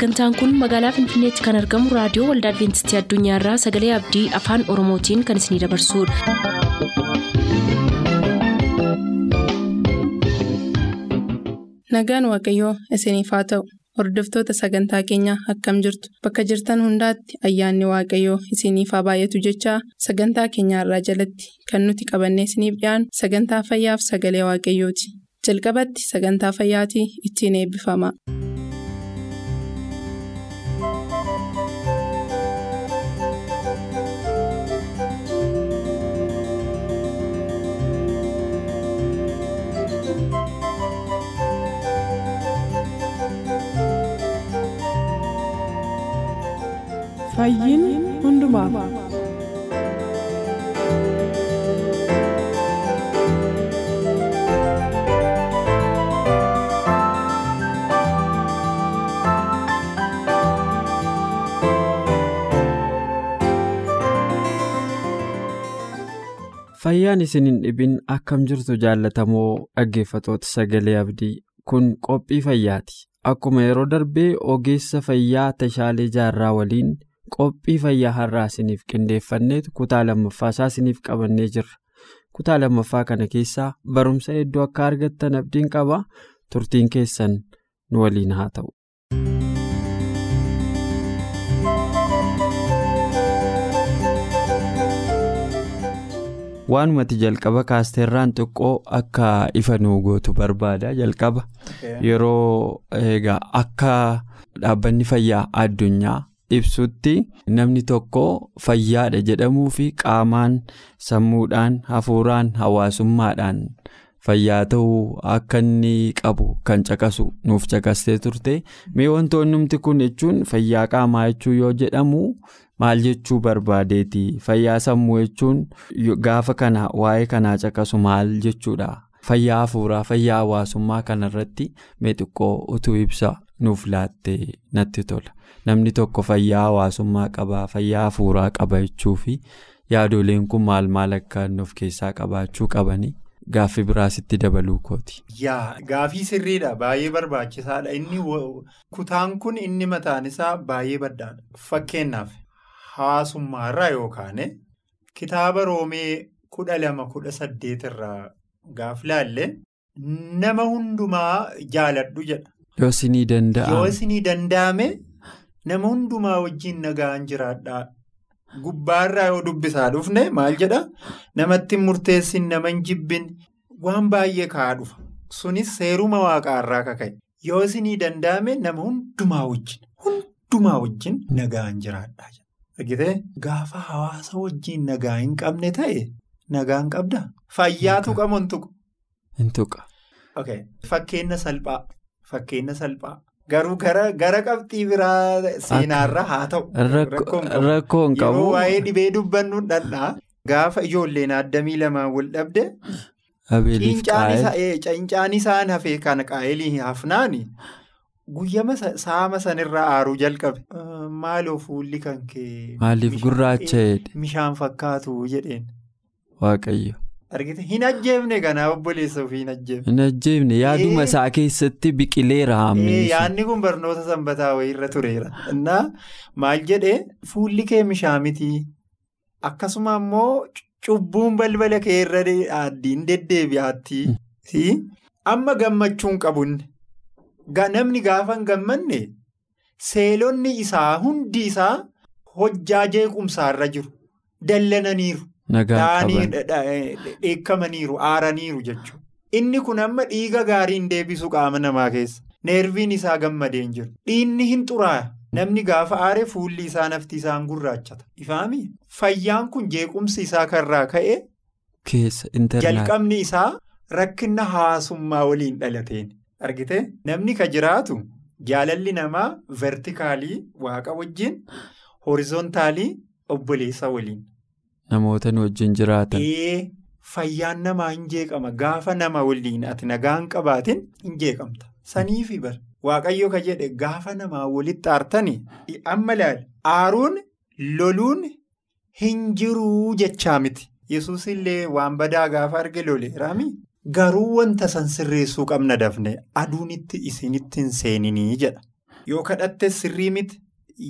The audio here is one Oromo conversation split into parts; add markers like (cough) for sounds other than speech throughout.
sagantaan kun magaalaa finfinneetti kan argamu raadiyoo waldaa adventistii addunyaarraa sagalee abdii afaan oromootiin kan isinidabarsudha. nagaan waaqayyoo isiniif haa ta'u hordoftoota sagantaa keenyaa akkam jirtu bakka jirtan hundaatti ayyaanni waaqayyoo isiniif haa baay'atu jechaa sagantaa keenyaarraa jalatti kan nuti qabannee isiniif dhiyaanu sagantaa fayyaaf sagalee waaqayyooti jalqabatti sagantaa fayyaatii ittiin eebbifama. Fayyiin hundumaaf. Fayyaan isin hin dhibin akkam jirtu jaallatamoo dhaggeeffatoota sagalee abdii kun qophii fayyaati. Akkuma yeroo darbee ogeessa fayyaa Tashaalee Jaarraa waliin qophii fayyaa har'aa isiniif qindeeffanneetu kutaa lammaffaa isaa isiniif qabannee jirra. Kutaa lammaffaa kana keessaa barumsa hedduu akka argattan abdiin qaba. Turtiin keessan nu waliin haa ta'u. Waanumati jalqaba kaasteerraan xiqqoo akka ifa nuu gootu barbaada jalqaba yeroo egaa akka dhaabbanni fayyaa addunyaa ibsutti namni tokko fayyaadha jedhamuu fi qaamaan sammuudhaan hafuuraan hawaasummaadhaan fayyaa ta'uu akka inni qabu kan caqasu nuuf caqastee turte. Mee wantoonni numti kun jechuun fayyaa qaamaa jechuu yoo jedhamu. maal jechuu barbaadeeti fayyaa sammuu jechuun gaafa kana waa'ee kanaa caqasu maal jechuudha? Fayyaa hafuuraa fayyaa hawaasummaa kanarratti mee xiqqoo utuu ibsa nuuf laatte natti tola namni tokko fayyaa hawaasummaa qaba fayyaa hafuuraa qaba jechuu fi yaadoleen kun maal maal akka nuuf keessaa qabaachuu qabanii gaaffii biraasitti dabaluu kooti. yaa gaafii sirriidha baay'ee barbaachisaadha inni kutaan kun inni mataan isaa baay'ee baddaadha fakkeenyaaf. Hawaasummaarraa yookaan kitaaba roomee kudha lama kudha saddeet irraa gaaf laalle nama hundumaa jaaladhu jedha. Yoo isinii danda'ame. Yoo isinii danda'ame nama hundumaa wajjin nagaan jiraadhaa. Gubbaarraa yoo dubbisaa dhufne maal jedha namatti murteessin nama hin jibbin waan baay'ee ka'aa dhufa. Sunis seeruma waaqaarraa kaka'e. Yoo isinii danda'ame nama hundumaa wajjin hundumaa wajjin nagaan jiraadhaa. Argitee gaafa hawaasa wajjin nagaa hin qabne ta'e nagaa hin qabdaa? Fayyaa tuqa moo hin tuqu? Hin tuqa. Fakkeenya salphaa. Fakkeenya salphaa. Garuu gara qabxii biraa seenaarra haa ta'u. Rakkoo hin qabu. Yeroo waa'ee dhibee dubbannu dhandhaa gaafa ijoolleen addamii lamaan wal dhabde. Cincaan isaan hafee kan qaa'elii hafnaani. Guyyama saama sanirraa aaruu jalqabe. Maaloo fuulli kan kee. Maaliif gurraacha jedhe. Bishaan fakkaatu jedheen. Waaqayyo. Argite hin ajjeefne kanaa obboleessa ofii hin ajjeefne. Hin ajjeefne yaaduma isaa keessatti biqileera haamni. Yaadni kun barnoota sanbataa wayiirra tureera. Innaa maal jedhee fuulli kee mishaa miti. Akkasuma immoo cubbuun balbala kee irra addiin deddeebi'aatti. Amma gammachuun qabunne. Namni gaafa hin gammanne seelonni isaa hundi isaa hojjaa jeequmsaarra jiru. Dallananiiru. Dheekkamaniiru aaraniiru jechuudha. Inni kun amma dhiiga gaarii hin deebisu qaama namaa keessa. Neerviin isaa gammadee hin jiru. Dhiinni hin xuraaya. Namni gaafa aare fuulli isaa nafti isaan gurraachata. Ifaami fayyaan kun jeequmsi isaa karraa ka'e. Jalqabni isaa rakkina hawaasummaa waliin dhalateen. Argite namni ka jiraatu jaalalli namaa vertikaalii waaqa wajjin horizontaalii obboleessa waliin. Namoota wajjin jiraatan. Fayyaan namaa hin jeeqama gaafa nama waliin ati nagaa hin qabaatin hin jeeqamta. Saniifi bara waaqayyo ka jedhe gaafa namaa walitti aartanii amma ilaali aaruun loluun hin jiruu jechaa miti. Yesuus illee waan badaa gaafa arge loleeraami. Garuu wanta san sirreessuu qabna dafne aduun itti isinitti hin seeninii jedha. yoo kadhattes sirrii miti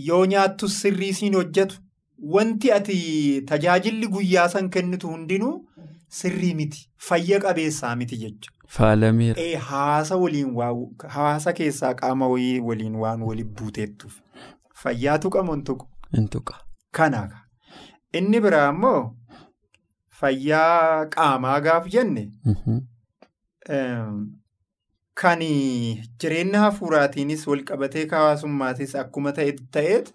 yoo nyaattus sirrii siin hojjetu wanti ati tajaajilli guyyaa san kennitu hundinuu sirrii miti fayya qabeessaa miti jecha. Faalameera. Hawaasa waliin hawaasa keessaa qaama wayii waliin waan waliin buuteettuuf fayyaatu qabuun tuqu. Intuqa. Kana inni biraa immoo fayyaa qaamaa gaaf jenne kan jireenya hafuuraatiinis walqabatee hawaasummaatis akkuma ta'eet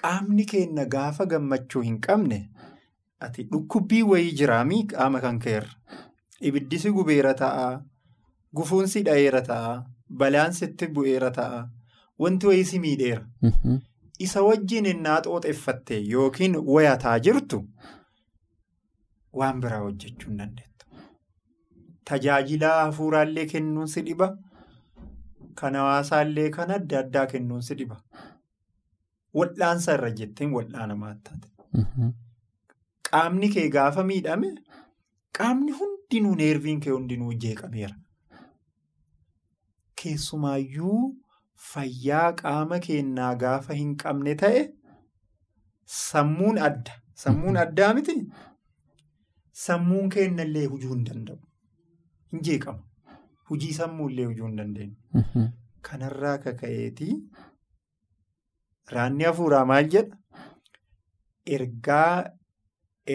qaamni keenya gaafa gammachuu hin qabne ati dhukkubbii wayii jiraamii qaama kan keerra. Ibiddisi gubeera ta'a. Gufuunsi dha'eera ta'a. Balaan sitti bu'eera ta'a. Wanti wayii si miidheera. Isa wajjin innaa xooxeffatte yookiin wayataa jirtu waan biraa hojjechuu hin dandeettu. Tajaajila hafuuraallee kennuun si dhiba. Kan hawaasaallee kan adda addaa kennuun si dhiba. Wal'aansa irra jetteen wal'aanamaa taate. Qaamni kee gaafa miidhame qaamni hundinuu neerviin kee hundinuu jeeqameera. Keessumaayyuu fayyaa qaama keenyaa gaafa hin qabne ta'e sammuun adda. Sammuun addaa miti sammuun keenyallee hujuu hin danda'u. Hin jeeqamu. Hujii sammuullee hujuu hin dandeenyu. Kanarraa kaka'eetii raanni hafuuraa maal jedha? Ergaa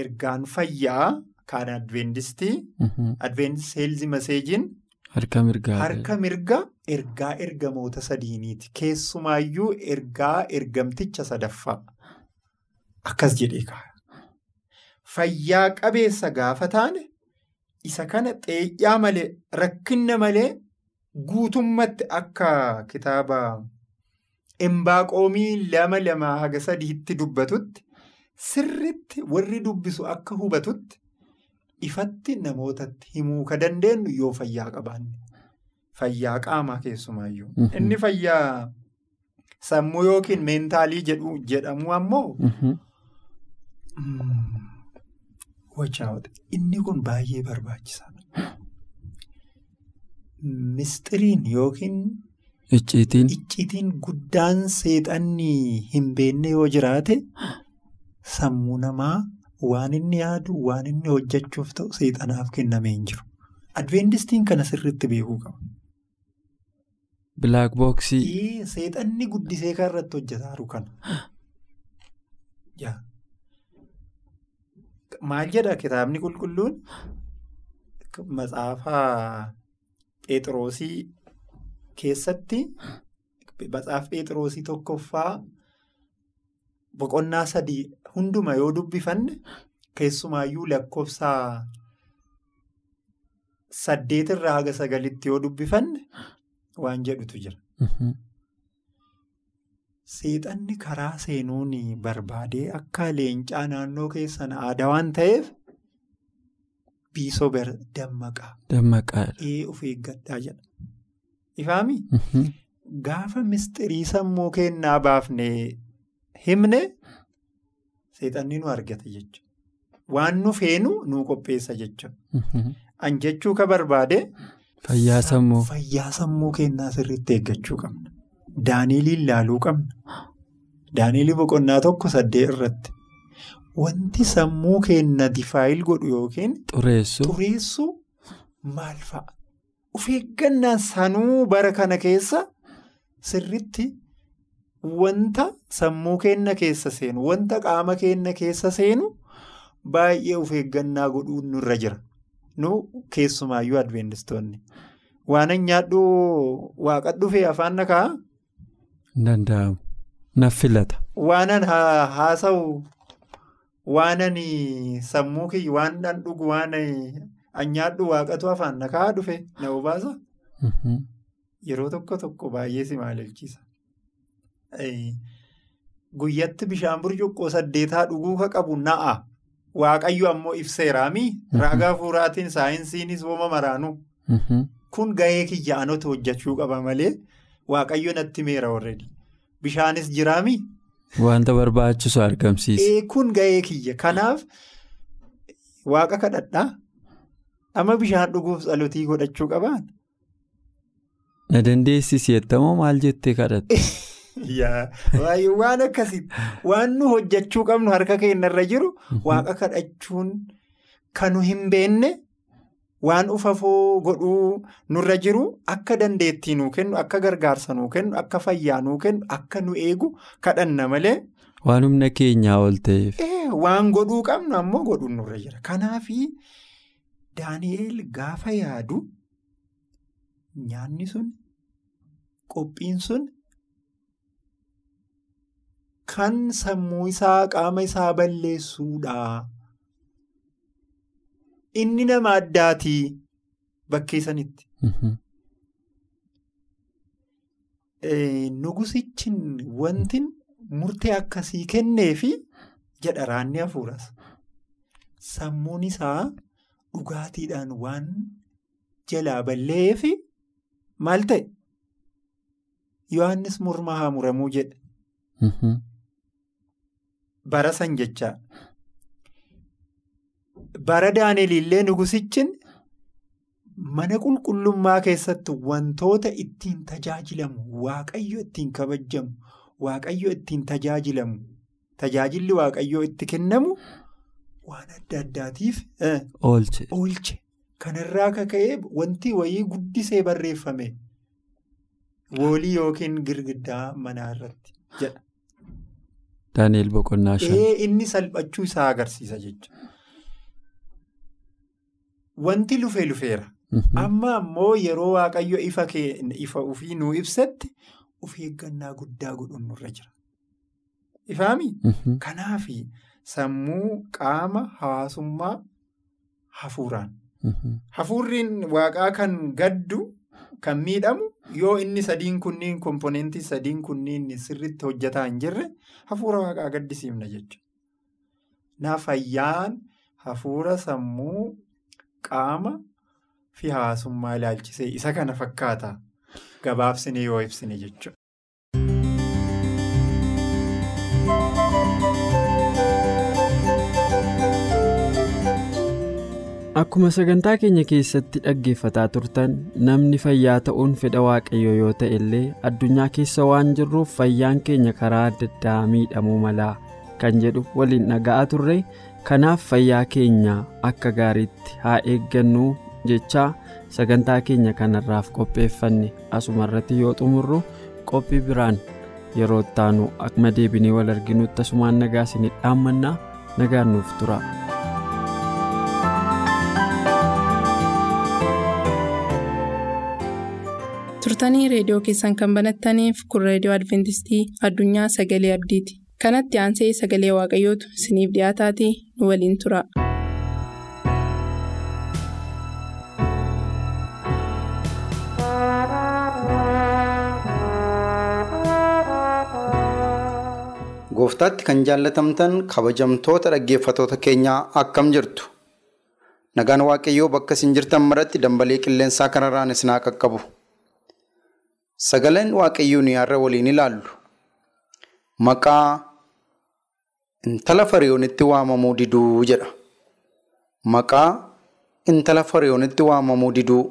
ergaan fayyaa kan adventistii adventis heelzi maseejiin harka mirga ergaa ergamoota sadiiniiti. Keessumaayyuu ergaa ergamticha sadaffaa akkas jedhee ka'a. Fayyaa qabeessa gaafa taane isa kana xeeyyaa malee rakkinna malee guutummatti akka kitaaba imbaaqoomii lama lama haga sadiitti dubbatutti sirriitti warri dubbisu akka hubatutti ifatti namootatti himuu ka dandeenyu yoo fayyaa qabaanne. Fayyaa qaamaa keessumaayyuu. Inni fayyaa sammuu yookiin meentaalii jedhamu ammoo. Inni kun baay'ee barbaachisaadha. (gasps) Mistiriin yookiin. Icciitiin. Icciitiin guddaan seexanni hin beekne yoo jiraate sammuu namaa waan inni yaadu waan inni hojjechuuf ta'u seexanaaf kennamee hin jiru. Adventistiin kana sirriitti beekuu qaba. Bilaak booksii. Seexanni guddisee kan irratti hojjetaaru kana. Maal jedha kitaabni qulqulluun matsaafaa Phexroosii keessatti matsaaf Phexroosii tokkoffaa boqonnaa sadii hunduma yoo dubbifanne keessumaayyuu lakkoofsa saddeetirraa haga sagalitti yoo dubbifanne waan jedhutu jira. Seexanni karaa seenuun barbaadee akka leencaa naannoo keessan aadaa waan ta'eef biisoo dammaqaa. Dammaqaa. Ee of eeggadhaa jedha. Ifaami? Gaafa mistirii sammuu kennaa baafnee himne seexanni nu argata jechuudha. Waan nu feenu nu qopheessa jechuudha. An jechuu ka barbaade. Fayyaa sammuu. Fayyaa sammuu kennaa sirriitti eeggachuu qabna. Daaniiliin laaluu qabna. Daaniilii boqonnaa tokko saddeet irratti. Wanti sammuu keenya difaayil godhu yookiin. Xureessu maal fa'a? Of eeggannaan sanuu bara kana keessa sirriitti wanta sammuu keenya keessa seenu wanta qaama keenya keessa seenu baay'ee of eeggannaa godhuun nurra jira. Nu keessumaayyuu advendistoonni. Waan nyaadhu waaqa dhufee afaan nakaa. Danda'amu. Naaf filata. Waanan haasa'u waanan sammuu kiyya waan dhan dhugu waan nyaadhu waaqatu afaan nakaa dhufe na hubaasa. Yeroo tokko tokko baay'ee si maalilchiisa. Guyyatti bishaan burcuqqoo saddeetaa dhuguu ka qabu na'a. Waaqayyo ammoo ibseeraami. Raagaa fuuraatiin saayinsiinis wooma maraanu. Kun gahee kiyya anota hojjechuu qaba malee waaqayyo natti meera warreedha. Bishaanis jiraami. Wanta barbaachisu argamsiisa. Kun gahee kiyya. Kanaaf waaqa kadhadhaa. Amma bishaan dhuguuf tsalotii godhachuu qabaan. Na dandeessisi jettamoo maal jettee kadhatte? (laughs) Waan akkasitti waan nu hojjechuu qabnu harka keenyarra jiru waaqa kadhachuun kan nu hin beenne waan ufafoo godhuu nurra jiru akka dandeettii nuu kennu akka gargaarsa nuu kennu akka fayyaa nuu kennu akka nu eegu kadhanna malee. Waan humna keenyaa ol ta'eef. Waan godhuu qabnu ammoo godhuun nurra jira. Kanaaf Daani'eel gaafa yaadu nyaanni sun qophiin sun kan sammuu isaa qaama isaa balleessuudha. Inni nama addaatii bakkee sanitti. Nugusichin wanti murtee akkasii kenneefi jedha raanni hafuuras. Sammuun isaa dhugaatiidhaan waan jalaa balleefi maal ta'e? Yohaannis mormaa haa muramuu jedhe. Bara san jechaa. Bara Daani'elillee nugusichin mana qulqullummaa keessatti wantoota ittiin tajaajilamu waaqayyo ittiin kabajamu waaqayyo ittiin tajaajilamu tajaajilli waaqayyoo itti kennamu waan adda addaatiif oolche. Kanarraa kaka'ee wanti wayii guddisee barreeffame woolii yookiin girgiddaa manaa irratti jedha. Daani'el boqonnaa shan. Inni salphachuu isaa agarsiisa jechuudha. Wanti lufee lufeera. Amma ammoo yeroo waaqayyo ifa ifa ofii nuu ibsatti of eeggannaa guddaa godhuun nurra jira. Ifaami? Kanaaf sammuu qaama hawaasummaa hafuuraan. Hafuurriin waaqaa kan gaddu kan miidhamu yoo inni sadiin kunniin komponentii sadiin kunniin sirriitti hojjetaa hin jirre hafuura waaqaa gaddisiifna jechuudha. Na fayyaan hafuura sammuu qaama fi hawaasummaa ilaalchisee isa kana fakkaata gabaabsine yoo ibsine jechuudha. Akkuma sagantaa keenya keessatti dhaggeeffataa turtan namni fayyaa ta'uun fedha waaqayyoo yoo ta'e illee addunyaa keessa waan jirruuf fayyaan keenya karaa adda addaa miidhamuu malaa kan jedhu waliin dhaga'aa turre kanaaf fayyaa keenya akka gaariitti haa eeggannu jechaa sagantaa keenya kanarraaf qopheeffanne asuma irratti yoo xumurru qophii biraan yeroo ittaanu akkuma deebinee wal arginutti asumaan nagaa isinii dhaammannaa nagaan nuuf tura. Turtanii reediyoo keessan kan banattaniif kun reediyoo adventistii addunyaa sagalee abdiiti kanatti aansee sagalee waaqayyootu isiniif dhiyaataatii nu waliin tura. gooftaatti kan jaallatamtan kabajamtoota dhaggeeffatoota keenyaa akkam jirtu nagaan waaqayyoo bakka isin jirtan maratti dambalee qilleensaa kanarraan isin haa qaqqabu. Sagaleen waaqayyoo nu har'a waliin ilaallu maqaa intala fariyoonitti waamamuu diduu jedha. Maqaa intala fariyoonitti waamamuu diduu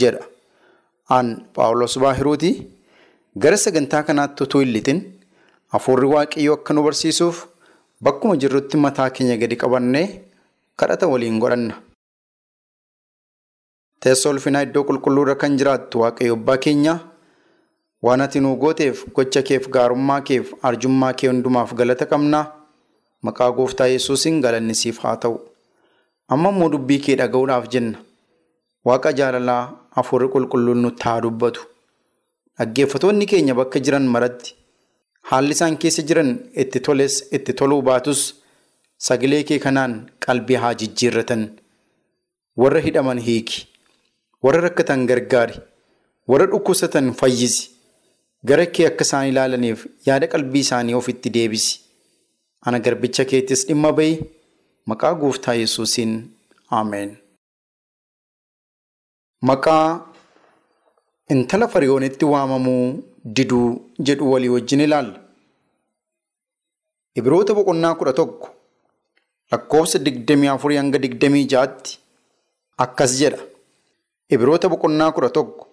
jedha. Aan Paawulos Baahiruuti gara sagantaa kanaatti utuu hin lixin hafuurri waaqayyoo akka nu barsiisuuf bakkuma jirrutti mataa keenya gadi qabannee kadhata waliin godhanna. Teessoo ulfinaa iddoo qulqulluurra kan jiraattu waaqayyo abbaa keenya waan ati nuu gooteef gocha keef gaarummaa keef arjummaa kee hundumaaf galata qabnaa maqaa gooftaa yesuusiin galanni siif haa ta'u. Amma immoo dubbii kee dhaga'uudhaaf jenna. Waaqa jaalalaa hafuurri qulqulluun nutti haa dubbatu. Dhaggeeffatoonni keenya bakka jiran maratti haalli isaan keessa jiran itti toles itti toluu baatus sagalee kee kanaan qalbii haa jijjiirratan. Warra hidhaman hiiki. Warra rakkatan gargaari warra dhukkubsatan fayyisi gara kee akka isaan ilaalaniif yaada qalbii isaanii ofitti deebisi ana garbicha keettis dhimma ba'i maqaa gooftaa yesuusiin ameen. Maqaa intala fariyoonitti waamamuu diduu jedhu walii wajjin ilaalla. Ibroota boqonnaa kudha tokko lakkoofsa digdamii afurii hanga digdamii ja'aatti akkas jedha. Ibroota boqonnaa kudha tokko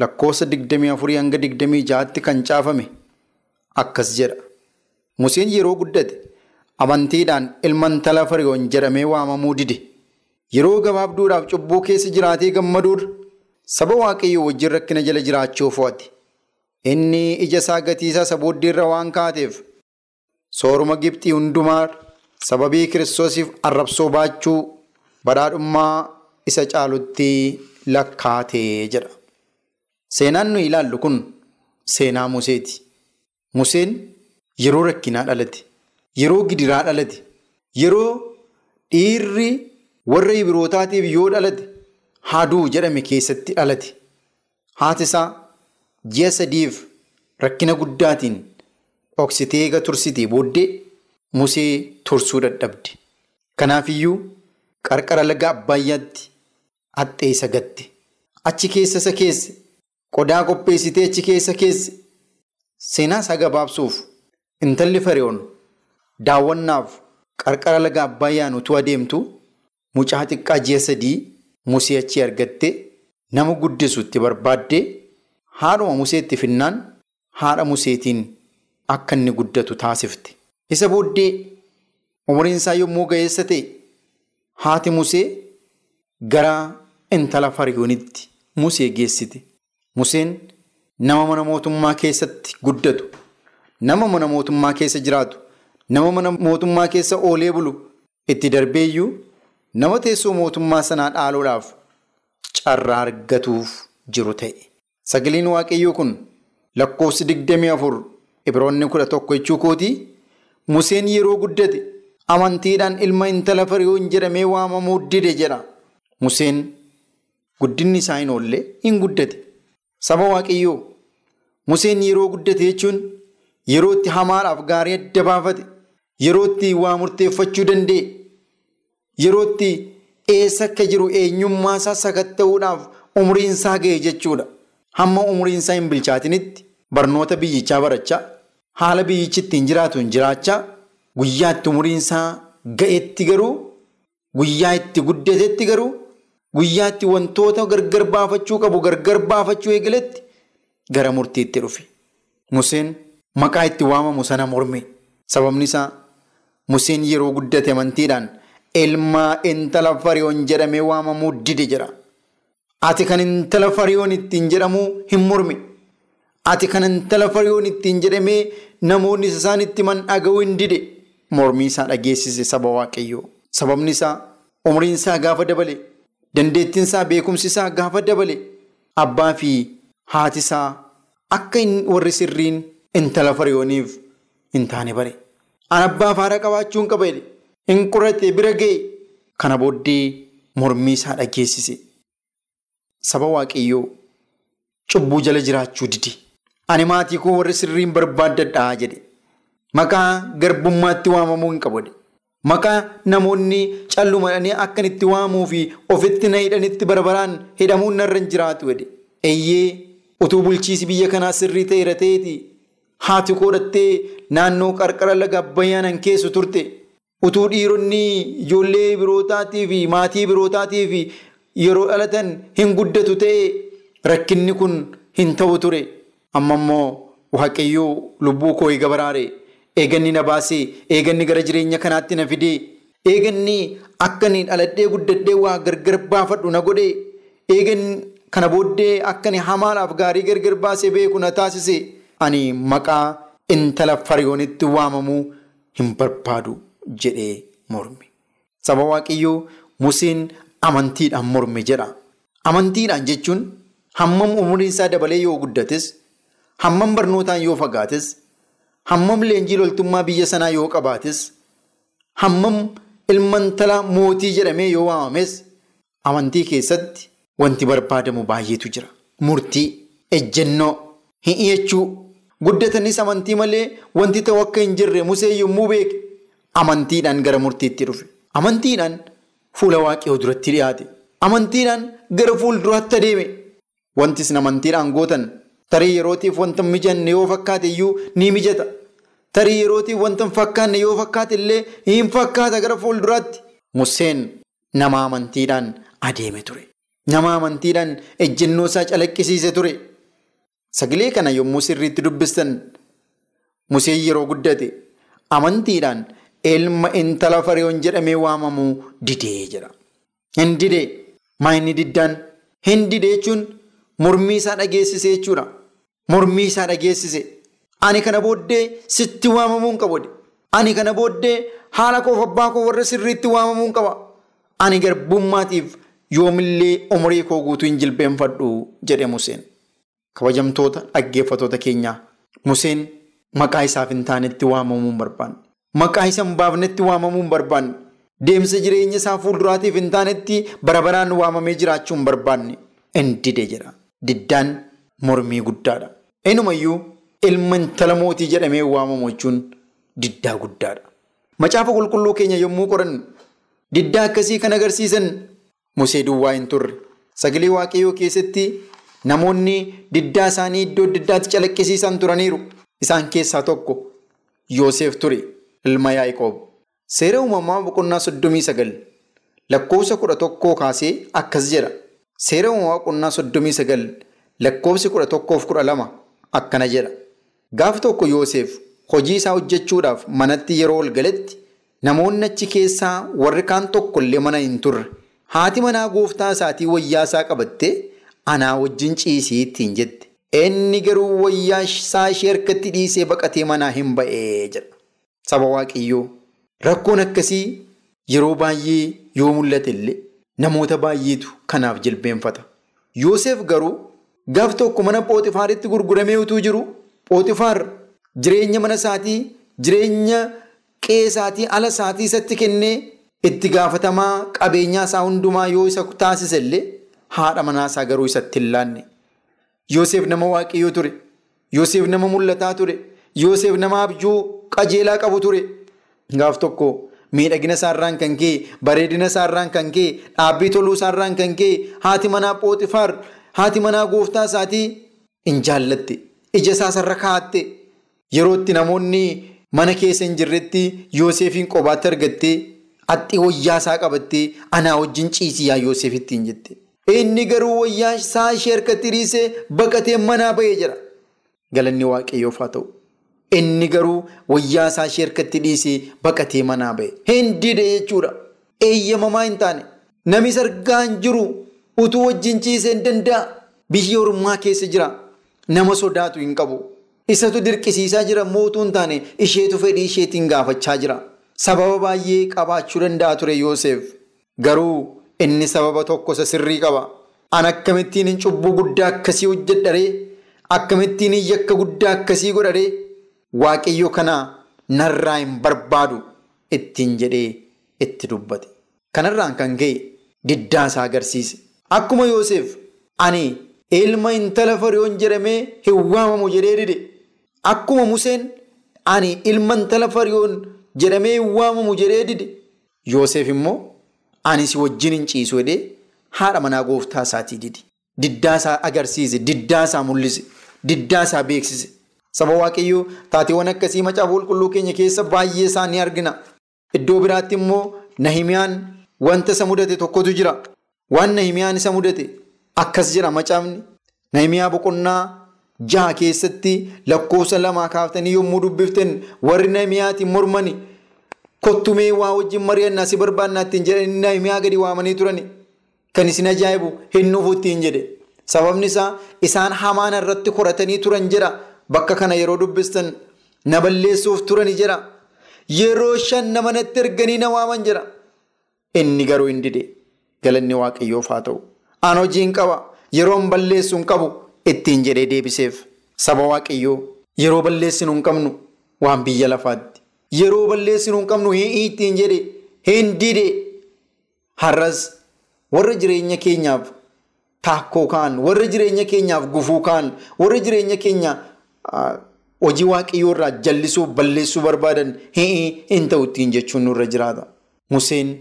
lakkoofsa digdamii afurii hanga digdamii ja'atti kan caafame akkas jedha. Museen yeroo guddate amantiidhaan ilma intala Fariyoon jedhamee waamamuu dide. Yeroo gabaabduudhaaf cubbuu keessa jiraatee gammaduudha. Saba waaqayyoo wajjin rakkina jala jiraachuu fo'ate. Inni ija isaa gatiisaa isa booddeerra waan kaateef sooruma Gibxii hundumaa sababii kiristoosiif arrabsoo baachuu badhaadhummaa isa caalutti lakkaatee jedha. Seenaan nuyi ilaallu kun seenaa Museeti. Museen yeroo rakkinaa dhalate, yeroo gidiraa dhalate, yeroo dhiirri warra Ibrootaatiif yoo dhalate haaduu jedhame keessatti dhalate. Haati isaa ji'a sadiif rakkina guddaatiin dhoksitee eega tursitee booddee Musee tursuu dadhabde. Kanaafiyyuu qarqara laga Abbaayyaatti haxxee isa gatte. Achi keessa isa keesse qodaa qopheessitee achi keessa keesse seenaa isaa gabaabsuuf intalli Fariyoon daawwannaaf qarqara laga Abbaayyaa utuu adeemtu mucaa xiqqaa ji'a sadii Musee achi argatte nama guddisu itti barbaaddee haadhuma Museetti finnaan haadha Museetiin akka inni guddatu taasifte. Isa booddee umriin isaa yommuu ga'eessa ta'e haati Musee gara intala Fariyoonitti Musee geessite. Museen nama mana mootummaa keessatti guddatu, nama mana mootummaa keessa jiraatu, nama mana mootummaa keessa oolee bulu itti darbeeyyuu nama teessoo mootummaa sanaa dhaaluudhaaf carraa argatuuf jiru ta'e. Sagaleen Waaqayyoo kun lakkoofsi digdamii afur Ibroonni kudha tokko jechuu kootii Museen yeroo guddate amantiidhaan ilma intala Fariyoon jedhamee waamamuu dide jedha. Museen guddinni isaa hin oolle hin guddate. Saba Waaqayyoo Museen yeroo guddate jechuun yeroo itti hamaadhaaf gaarii adda baafate, yeroo itti waa murteeffachuu danda'e, yeroo itti eessa akka jiru eenyummaa isaa sakatta'uudhaaf umriin isaa ga'e jechuudha. Hamma umriin isaa hin bilchaatinitti barnoota biyyichaa barachaa, haala biyyichi ittiin jiraatu hin jiraachaa, guyyaa itti umriin isaa ga'etti garuu, guyyaa itti guddatetti garuu, guyyaa itti wantoota gargar baafachuu qabu gargar baafachuu eegaletti gara murtiitti dhufe. Museen maqaa itti waamamu sana morme. Sababni isaa Museen yeroo guddate amantiidhaan ilma intala Fariyoon jedhamee waamamuu dide jira. Ati kan intala Fariyoon ittiin jedhamuu hin morme. Ati kan intala Fariyoon ittiin jedhamee namoonni isaan itti man hin dide. Mormii isaa dhageessise saba Waaqayyoo. Sababni isaa umriin isaa gaafa dabale. Dandeettiin isaa beekumsi isaa gaafa dabale. Abbaa fi haati isaa akka warri sirriin intala Fariyooniif hin taane bare. An abbaa fi haadha qabaachuu hin qaba jedhe. Hin qorate bira ga'e. Kana booddee mormii isaa dhageessise. Saba Waaqayyoo cubbuu jala jiraachuu didi. Ani maatii koo warri sirriin barbaaddadhaa jedhe. Maqaa garbummaatti waamamuu hin qabu. Maqaa namoonni callumadhanii akkan itti waamuu fi ofitti na hidhanitti barbaraan hidhamuun narra hin jiraatu jedhe. Eeyyee utuu bulchiisi biyya kanaa sirrii ta'eera ta'eeti haati godhattee naannoo qarqara laga abbayyaanan keessa turte. Utuu dhiironni ijoollee birootaatii fi maatii birootaatii fi yeroo dhalatan hin guddatu ta'e rakkinni kun hin ta'u ture. Amma immoo waaqayyoo lubbuu koo eega baraare. Eeganni na baasee, eeganni gara jireenya kanaatti na fidee, eeganni akka inni dhaladhee guddadhee waa gargar baafadhu na godhee, eeganni kana booddee akka inni hamaadhaaf gaarii gargar baasee beeku na taasise. Ani maqaa intala fariyoonitti waamamuu hin barbaadu jedhee morme. Saba Waaqayyoo Museen amantiidhaan morme jedha. Amantiidhaan jechuun hammam umriin isaa dabalee yoo guddates, hammam barnootaan yoo fagaates, hammam leenjii loltummaa biyya sanaa yoo qabaates, hammam ilma intala mootii jedhamee yoo waamames, amantii keessatti wanti barbaadamu baay'eetu jira. Murtii, ejjennoo, hin iyyachuu, guddatanis amantii malee wanti ta'u akka hin jirre Musee yommuu beeke amantiidhaan gara murtiitti dhufe. Amantiidhaan fuula waaqayyoo duratti dhiyaate. Amantiidhaan gara fuulduraatti adeeme. Wanti isin amantiidhaan gootan tarii yerootiif wanta mijanne yoo fakkaate iyyuu ni mijata. Tarii yerootiif wanta hin fakkaanne yoo fakkaate illee hin fakkaata gara fuulduraatti. Museen nama amantiidhaan adeeme ture. Nama amantiidhaan ejjennoo isaa calaqqisiise ture. Sagalee kana yommuu sirriitti dubbistan Museen yeroo guddate amantiidhaan ilma intala fariyoon jedhamee waamamuu didee jira. Hin didee maa inni diddaan? Hin didee jechuun mormii isaa dhageessise jechuudha. Mormii isaa dhageessise. Ani kana booddee sitti waamamuu hin qabu. Ani kana booddee haala koof abbaa koo warra sirriitti waamamuu hin qaba. Ani garbummaatiif yoomillee umurii koo guutuu hin jilbeenfadhu jedhe Museen. Kabajamtoota dhaggeeffatoota keenyaa Museen maqaa isaaf hin taanetti waamamuu hin barbaanne. Maqaa isa hin baafnetti waamamuu hin barbaanne. Deemsa jireenya isaa fuulduraatiif hin taanetti bara baraan waamamee jiraachuu hin barbaanne. Hin dide jedha. Diddaan mormii guddaadha. Inumayyuu ilma intala mootii jedhamee waamamu jechuun diddaa guddaadha. Macaafa qulqulluu keenya yommuu qorannu diddaa akkasii kan agarsiisan Musee duwwaa hin turre. Sagalee waaqayyoo keessatti namoonni diddaa isaanii iddoo diddaatti calaqqisiisan turaniiru. Isaan keessaa tokko Yoosef ture ilma Yaaqoob. Seera uumamaa boqonnaa soddomii sagal lakkoofsa kudha tokkoo kaasee akkas jedha. Seera uumamaa boqonnaa soddomii sagal lakkoofsi kudha tokkoof kudha lama akkana jedha. Gaaf tokko Yoosef hojii isaa hojjechuudhaaf manatti yeroo ol galetti namoonni achi keessaa warri kaan tokkollee mana hin turre. Haati manaa gooftaa isaatii wayyaa isaa qabattee anaa wajjin ciisii ittiin jette. Inni garuu wayyaa isaa ishee harkatti dhiisee baqatee manaa hin ba'ee jedha. Saba Waaqayyoo rakkoon akkasii yeroo baay'ee yoo mul'ate illee namoota baay'eetu kanaaf jilbeenfata. Yoosef garuu gaaf tokko mana Pooxifaaritti gurguramee utuu jiru Pooxifaar jireenya mana isaatii jireenya qe'ee isaatii ala isaatii isatti kennee itti gaafatamaa qabeenyaa isaa hundumaa yoo isa taasise illee haadha manaa isaa garuu isatti hin laanne. Yoosef nama waaqayyoo ture. Yoosef nama mul'ataa ture. Yoosef nama abjuu qajeelaa qabu ture. Gaaf tokko miidhagina isaarraan kan ka'e, bareedina isaarraan kan ka'e, dhaabbii toluu isaarraan kan ka'e, haati manaa Pooxifaar, haati manaa gooftaa isaatii hin jaallatte. Ija isaa sarara kaa'atte. Yeroo itti namoonni mana keessa hin jirretti Yoosefiin qobaatti argattee haxxii wayyaa isaa qabattee anaa wajjin ciisii yaa Yoosef ittiin jette. Inni garuu wayyaa isaa ishee harkatti dhiisee baqatee manaa ba'ee jira. Galanni waaqayyoof haa ta'u. Inni garuu wayyaa isaa ishee harkatti dhiisee baqatee manaa ba'e. Hin dide jechuudha. Eeyyamamaa hin taane. Namni sargaa hin jiru utuu wajjin ciisee hin danda'a. Biyya ormaa keessa jira. Nama sodaatu hin qabu. Isatu dirqisiisaa jira mootuu hin taane isheetu fedhii isheetiin gaafachaa jira. Sababa baay'ee qabaachuu danda'a ture Yoosef. Garuu inni sababa tokko isa sirrii qaba. An akkamittiin cubbuu guddaa akkasii hojjedharee? Akkamittiin yakka guddaa akkasii godharee? Waaqayyo kana narraa hin barbaadu ittiin jedhee itti dubbate. Kanarraan kan ka'e diddaa isaa agarsiise. Akkuma Yoosef ani ilma intala fariyoon jedhamee hin waamamu jedhee dide. Akkuma Museen ani ilma intala fariyoon jedhamee hin waamamu jedhee dide. Yoosef immoo ani si wajjin hin ciisu jedhee haadha manaa gooftaa isaatii dide. Diddaa isaa agarsiise, diddaa isaa mul'ise, diddaa isaa beeksise. Saba Waaqayyoo taateewwan akkasii macaafa qulqulluu keenya keessa baay'ee isaa ni argina. Iddoo biraatti immoo Nahimiyaan wanta isa mudate tokkotu jira. Waan Nahimiyaan isa mudate akkas jira macaafni. Nahimiyaa boqonnaa jaha keessatti lakkoofsa lamaa kaaftanii yommuu dubbiftan warri Nahimiyaatiin mormani kottumee waa wajjin mari'annaa si barbaannaa ittiin jedhanii Nahimiyaa gadi waamanii turani. Kan isin ajaa'ibu hin dhufu ittiin jedhe. Sababni isaa isaan hamaan irratti koratanii turan jedha. Bakka kana yeroo dubbistan na balleessuuf turani jedha. Yeroo shan nama natti erganii na waaman jedha. Inni garuu hin dide. Galanni waaqayyoof haa ta'u. An hojiin qaba. Yeroon balleessu hin qabu ittiin jedhee deebiseef. Saba waaqayyoo yeroo balleessinu hin qabnu waan biyya lafaatti. Yeroo balleessinu hin qabnu ittiin jedhe hin dide. Har'as warra jireenya keenyaaf taakkoo kaan, warra jireenya keenyaaf gufuu kaan, warra jireenya keenya hojii waaqayyoo irraa jallisuuf balleessuu barbaadan hin ta'u ittiin jechuun nurra jiraata. Museen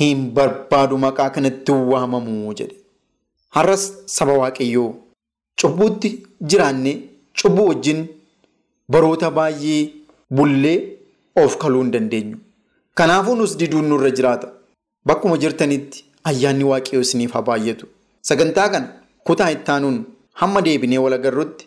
hin barbaadu maqaa kanatti waamamuu jedhe. Har'as saba waaqayyoo cubbuutti jiraanne cubbuu wajjin baroota baay'ee bullee of kaluu hin dandeenyu. Kanaafuu nus diduun nurra jiraata. Bakkuma jirtanitti ayyaanni waaqayyoo isiniif haa baay'atu. Sagantaa kana kutaa ittaanuun hamma deebinee wal agarrutti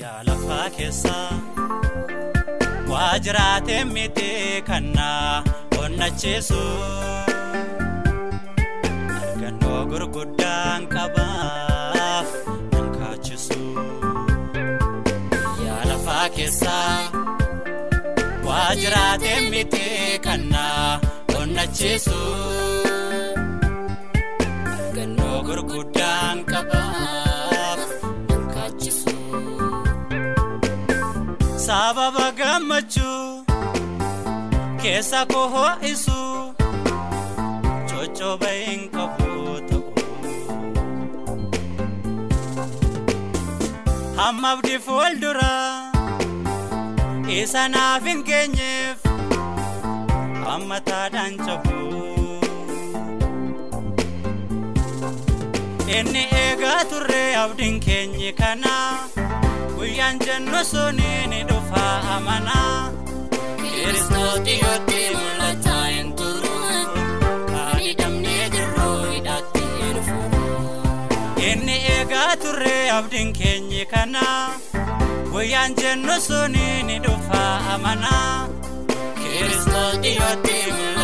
Yaa lafaa keessaa waa jiraatee miti kannaa onnachiisu argannoo gurguddaan qabaaf nan kaachisu. Yaa lafaa keessaa waa jiraatee miti kannaa onnachiisu sababa gammachuu keessa koo ho'isu coccooba hin qabu ta'u hamma abdii fuuldura isa naaf hin geenyeef amma taadhaan cabu inni eegaa turre abdiin keenye kanaa. Guyyaan jennu suni ni dhufa amanaa. Kiristooti yootti mul'ata hin turu. Kan hidhamnee jirru hidhatti dhufu. Inni eegaa turre abdiin keenye kana. Guyyaan jennu suni ni dhufa amanaa. Kiristooti yootti mul'ata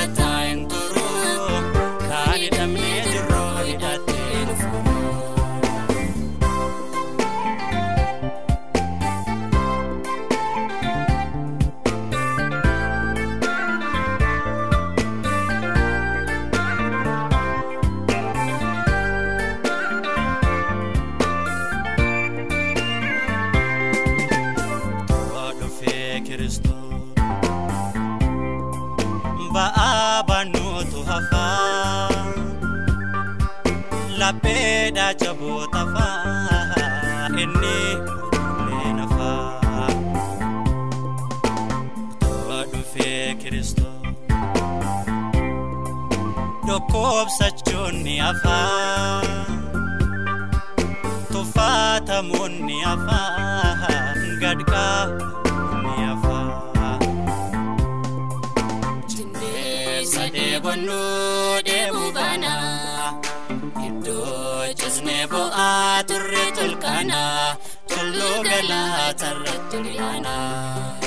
iddoo cisnee bo'aa turre tolkaana tulluu galaa tarratti dhiyaana. rakkoo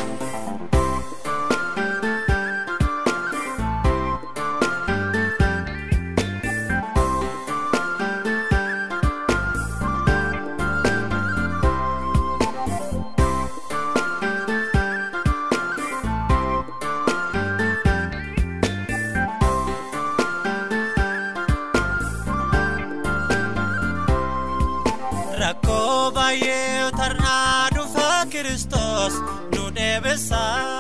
nu deebisa